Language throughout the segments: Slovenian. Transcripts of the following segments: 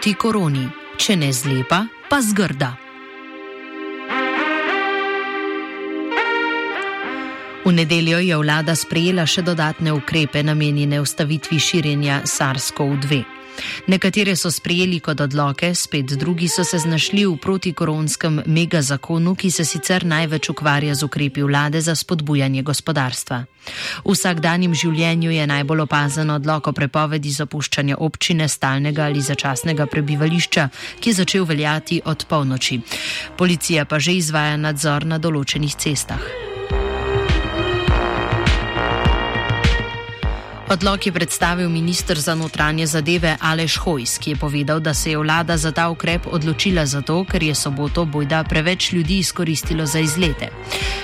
proti koroni, če ne zlepa, pa zgrda. V nedeljo je vlada sprejela še dodatne ukrepe namenjene ustavitvi širjenja SARS-CoV-2. Nekatere so sprejeli kot odloke, spet drugi so se znašli v protikoronskem megazakonu, ki se sicer največ ukvarja z ukrepi vlade za spodbujanje gospodarstva. V vsakdanjem življenju je najbolj opazen odlok o prepovedi zapuščanja občine stalnega ali začasnega prebivališča, ki je začel veljati od polnoči. Policija pa že izvaja nadzor na določenih cestah. Odlok je predstavil ministr za notranje zadeve Aleš Hojs, ki je povedal, da se je vlada za ta ukrep odločila zato, ker je soboto bojda preveč ljudi izkoristilo za izlete.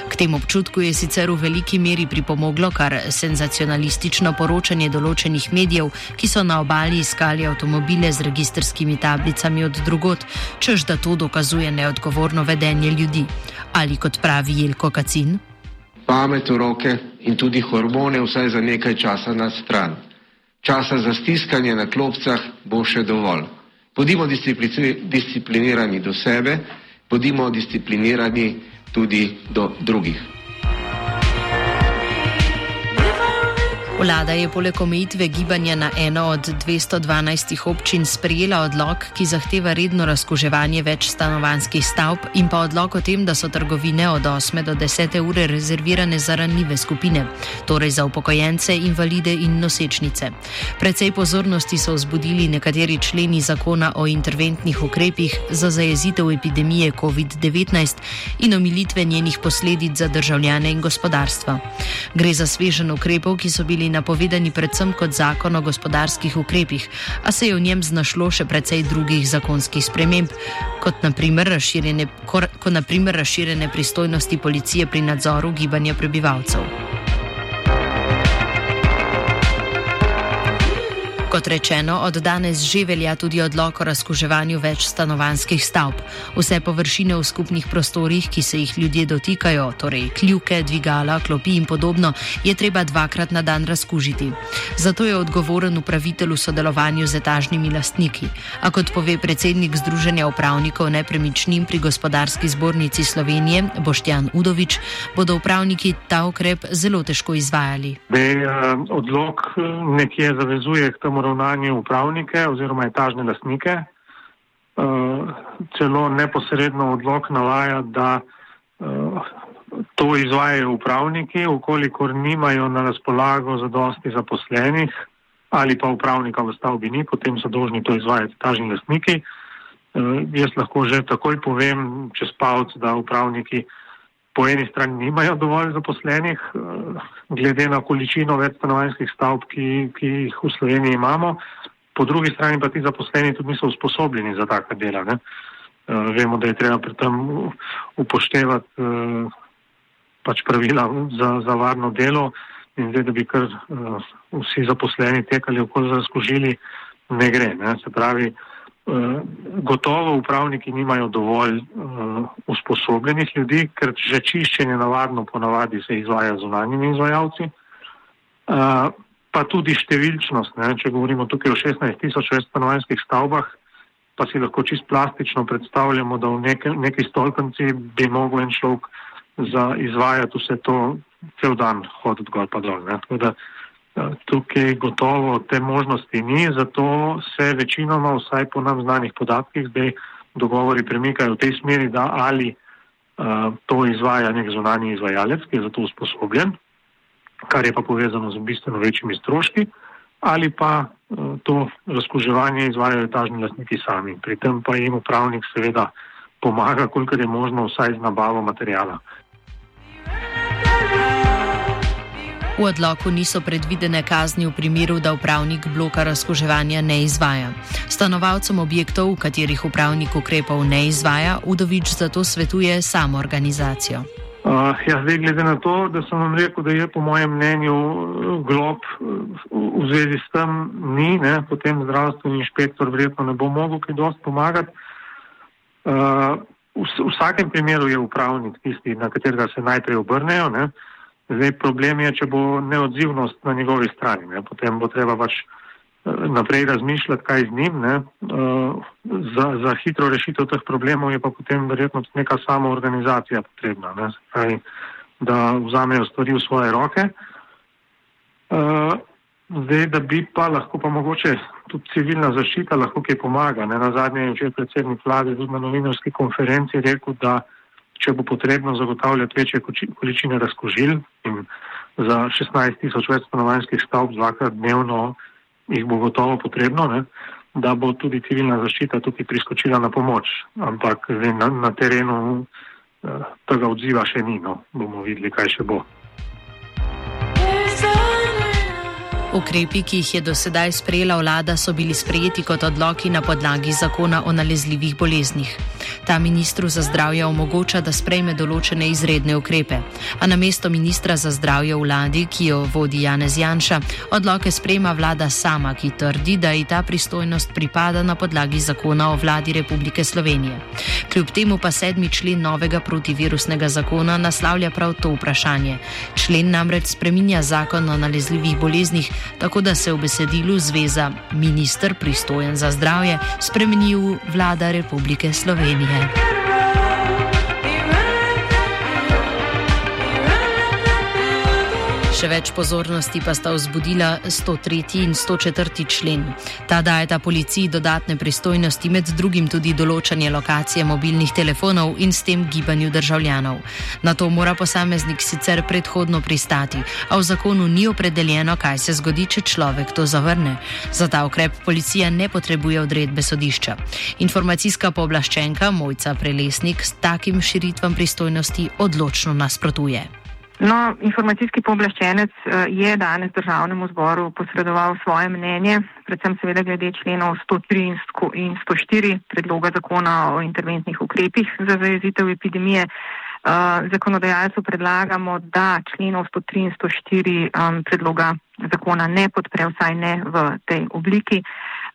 K tem občutku je sicer v veliki meri pripomoglo kar senzacionalistično poročanje določenih medijev, ki so na obali iskali avtomobile z registrskimi tablicami od drugot, čež da to dokazuje neodgovorno vedenje ljudi. Ali kot pravi Jelko Kacin? Pamet v roke in tudi hormone vsaj za nekaj časa na stran. Časa za stiskanje na klopcah bo še dovolj. Bodimo disciplinirani do sebe, bodimo disciplinirani tudi do drugih. Vlada je poleg omejitve gibanja na eno od 212 občin sprejela odlog, ki zahteva redno razkoževanje več stanovanskih stavb in pa odlog o tem, da so trgovine od 8 do 10 ure rezervirane za ranljive skupine, torej za upokojence, invalide in nosečnice. Predvsej pozornosti so vzbudili nekateri členi zakona o interventnih ukrepih za zajezitev epidemije COVID-19 in omilitve njenih posledic za državljane in gospodarstva. Gre za svežen ukrepov, ki so bili bili napovedani predvsem kot zakon o gospodarskih ukrepih, a se je v njem znašlo še precej drugih zakonskih sprememb, kot naprimer razširjene, kot naprimer razširjene pristojnosti policije pri nadzoru gibanja prebivalcev. Kot rečeno, od danes že velja tudi odlog o razkuževanju več stanovanskih stavb. Vse površine v skupnih prostorih, ki se jih ljudje dotikajo, torej kljuke, dvigala, klopi in podobno, je treba dvakrat na dan razkužiti. Zato je odgovoren upravitelj v sodelovanju z etažnimi lastniki. A kot pove predsednik Združenja upravnikov nepremičnin pri gospodarski zbornici Slovenije, Boštjan Udovič, bodo upravniki ta ukrep zelo težko izvajali. Be, uh, odlog eh, nekje zavezuje k temu ravnanje upravnike oziroma etažne lastnike. Eh, celo neposredno odlog navaja, da eh, to izvajajo upravniki, ukolikor nimajo na razpolago zadosti zaposlenih ali pa upravnika v stavbi ni, potem so dolžni to izvajati etažni lastniki. Eh, jaz lahko že takoj povem čez palc, da upravniki po eni strani nimajo dovolj zaposlenih, eh, glede na količino večstanovanjskih stavb, ki, ki jih v Sloveniji imamo, po drugi strani pa ti zaposleni tudi niso usposobljeni za taka dela. Ne? Eh, vemo, da je treba pri tem upoštevati eh, pač pravila za, za varno delo in zdaj, da bi kar vsi zaposleni tekali okoli razkožili, ne gre. Ne? Se pravi, gotovo upravniki nimajo dovolj uh, usposobljenih ljudi, ker že čiščenje navadno ponavadi se izvaja z zunanjimi izvajalci. Uh, pa tudi številčnost, ne? če govorimo tukaj o 16 tisoč stanovanjskih stavbah, pa si lahko čist plastično predstavljamo, da v neke, neki stolpenci bi mogel en človek za izvajati vse to cel dan hoditi gor pa dol. Ne? Tako da uh, Tukaj gotovo te možnosti ni, zato se večinoma, vsaj po nam znanih podatkih, zdaj dogovori premikajo v tej smeri, da ali uh, to izvaja nek zunanji izvajalec, ki je za to usposobljen, kar je pa povezano z bistveno večjimi stroški, ali pa uh, to razkuževanje izvajajo etažni lastniki sami. Pri tem pa jim upravnik seveda pomaga, kolikor je možno, vsaj z nabavo materijala. V odloku niso predvidene kazni v primeru, da upravnik bloka razkoževanja ne izvaja. Stanovalcem objektov, v katerih upravnik ukrepov ne izvaja, Udovič zato svetuje samo organizacijo. Uh, ja, zdaj, glede na to, da sem vam rekel, da je po mojem mnenju glob v zvezi s tem ni, ne, potem zdravstveni inšpektor verjetno ne bo mogel kaj dosti pomagati. Uh, v, v vsakem primeru je upravnik tisti, na katerega se najprej obrnejo. Ne. Zdaj problem je, če bo neodzivnost na njegovi strani. Ne? Potem bo treba pač naprej razmišljati, kaj z njim. Ne. Za, za hitro rešitev teh problemov je pa potem verjetno neka sama organizacija potrebna. Kaj, da vzamejo stvari v svoje roke. Zdaj, da bi pa lahko pa mogoče tudi civilna zaščita lahko kaj pomaga. Ne. Na zadnje je včeraj predsednik vlade tudi na novinarski konferenci rekel, da če bo potrebno zagotavljati večje količine razkožil in za 16 tisoč več stanovanjskih stavb dvakrat dnevno jih bo gotovo potrebno, ne, da bo tudi civilna zaščita tukaj priskočila na pomoč. Ampak zdaj, na, na terenu eh, tega odziva še ni, no. bomo videli, kaj še bo. Ukrepi, ki jih je do sedaj sprejela vlada, so bili sprejeti kot odloki na podlagi zakona o nalezljivih boleznih. Ta ministru za zdravje omogoča, da sprejme določene izredne ukrepe. A na mesto ministra za zdravje vladi, ki jo vodi Janez Janša, odloke sprejma vlada sama, ki trdi, da ji ta pristojnost pripada na podlagi zakona o vladi Republike Slovenije. Kljub temu pa sedmi člen novega protivirusnega zakona naslavlja prav to vprašanje. Člen namreč spreminja zakon o nalezljivih boleznih tako da se v besedilu zveza minister pristojen za zdravje spremeni v vlada Republike Slovenije. Še več pozornosti pa sta vzbudila 103. in 104. člen. Ta dajeta policiji dodatne pristojnosti, med drugim tudi določanje lokacije mobilnih telefonov in s tem gibanju državljanov. Na to mora posameznik sicer predhodno pristati, a v zakonu ni opredeljeno, kaj se zgodi, če človek to zavrne. Za ta ukrep policija ne potrebuje odredbe sodišča. Informacijska pooblaščenka Mojca Prelesnik s takim širitvam pristojnosti odločno nasprotuje. No, informacijski pooblaščenec eh, je danes državnemu zboru posredoval svoje mnenje, predvsem seveda glede členov 103 in 104 predloga zakona o interventnih ukrepih za zajezitev epidemije. Eh, zakonodajalcu predlagamo, da členov 103 in 104 um, predloga zakona ne podpre, vsaj ne v tej obliki.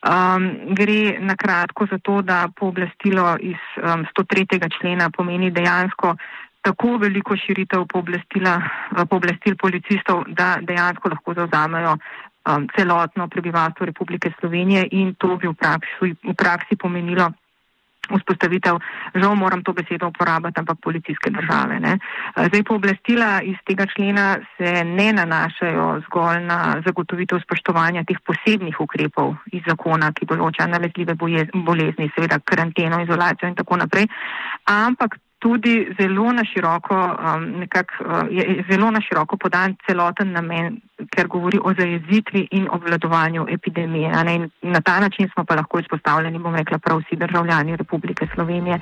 Um, gre na kratko za to, da pooblastilo iz um, 103. člena pomeni dejansko tako veliko širitev eh, pooblastil policistov, da dejansko lahko zauzamejo um, celotno prebivalstvo Republike Slovenije in to bi v praksi, v praksi pomenilo vzpostavitev, žal moram to besedo uporabiti, ampak policijske države. Ne. Eh, zdaj, pooblastila iz tega člena se ne nanašajo zgolj na zagotovitev spoštovanja teh posebnih ukrepov iz zakona, ki določa nalezljive bolezni, seveda karanteno, izolacijo in tako naprej, ampak tudi zelo na široko, um, nekak, uh, je zelo na široko podan celoten namen, ker govori o zajezitvi in obvladovanju epidemije. Na ta način smo pa lahko izpostavljeni, bom rekla, prav vsi državljani Republike Slovenije.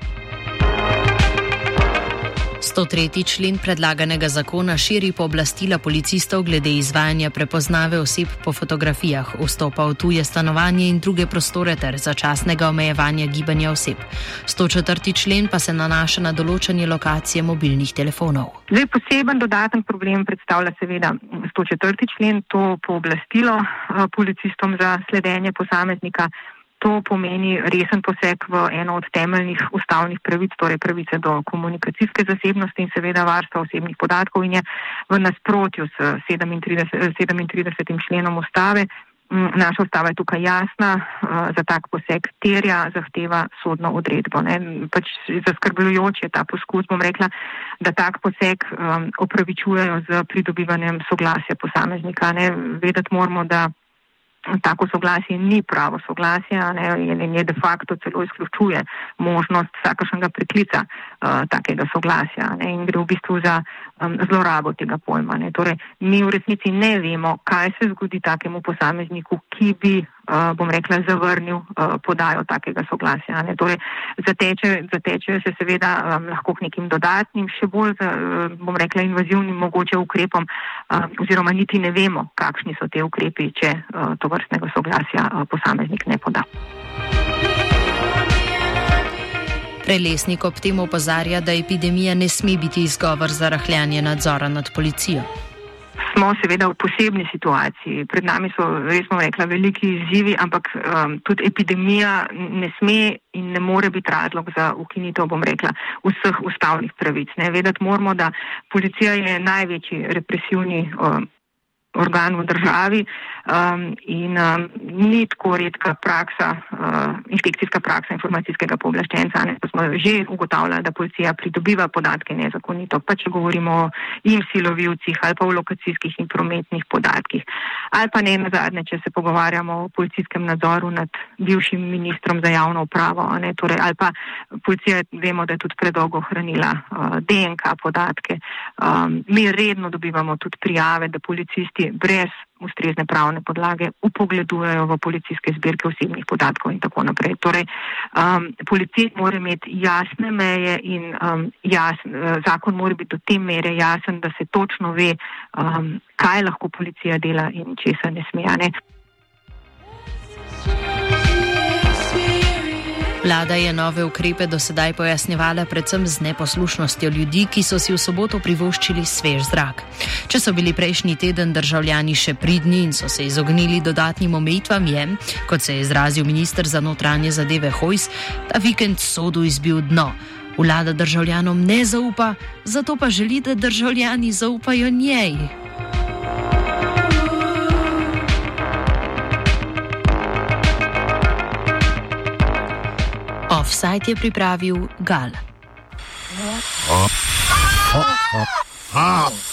103. člen predlaganega zakona širi pooblastila policistov glede izvajanja prepoznave oseb po fotografijah, vstopa v tuje stanovanje in druge prostore ter začasnega omejevanja gibanja oseb. 104. člen pa se nanaša na določanje lokacije mobilnih telefonov. Zdaj, poseben dodaten problem predstavlja seveda 104. člen, to pooblastilo eh, policistom za sledenje posameznika. To pomeni resen poseg v eno od temeljnih ustavnih pravic, torej pravice do komunikacijske zasebnosti in seveda varstva osebnih podatkov in je v nasprotju s 37, 37. členom ustave. Mm, naša ustava je tukaj jasna, eh, za tak poseg terja, zahteva sodno odredbo. Pač zaskrbljujoč je ta poskus, bom rekla, da tak poseg um, opravičujejo z pridobivanjem soglasja posameznika. Ne? Vedeti moramo, da tako soglasje ni pravo soglasje ne, in je de facto celo izključuje možnost vsakašnjega priklica uh, takega soglasja ne, in gre v bistvu za um, zlorabo tega pojma. Torej, mi v resnici ne vemo, kaj se zgodi takemu posamezniku, ki bi uh, bom rekla, zavrnil podajo takega soglasja. Torej, zateče, zateče se seveda lahko k nekim dodatnim, še bolj, bom rekla, invazivnim mogoče ukrepom, oziroma niti ne vemo, kakšni so te ukrepi, če to vrstnega soglasja posameznik ne poda. Prelesnik ob tem opozarja, da epidemija ne sme biti izgovor za rahljanje nadzora nad policijo smo seveda v posebni situaciji. Pred nami so, res smo rekla, veliki izzivi, ampak um, tudi epidemija ne sme in ne more biti razlog za ukinitev, bom rekla, vseh ustavnih pravic. Ne. Vedeti moramo, da policija je največji represivni um, organ v državi um, in um, ni tako redka praksa, uh, inšpekcijska praksa informacijskega pooblaščenca. Ne, smo že ugotavljali, da policija pridobiva podatke nezakonito, pa če govorimo o im silovilcih ali pa o lokacijskih in prometnih podatkih. Ali pa ne na zadnje, če se pogovarjamo o policijskem nadzoru nad bivšim ministrom za javno upravo. Ne, torej, ali pa policija, vemo, da je tudi predolgo hranila uh, DNK podatke. Um, mi redno dobivamo tudi prijave, da policisti brez ustrezne pravne podlage upogledujejo v policijske zbirke osebnih podatkov in tako naprej. Torej, um, policija mora imeti jasne meje in um, jasn, uh, zakon mora biti do te mere jasen, da se točno ve, um, kaj lahko policija dela in česa ne smeja. Ne. Vlada je nove ukrepe do sedaj pojasnjevala predvsem z neposlušnostjo ljudi, ki so si v soboto privoščili svež zrak. Če so bili prejšnji teden državljani še pridni in so se izognili dodatnim omejitvam, je, kot se je izrazil ministr za notranje zadeve Hojs, ta vikend sodu izbil dno. Vlada državljanom ne zaupa, zato pa želi, da državljani zaupajo njej. Offside je pripravil Gal. Oh. Oh. Oh. Oh.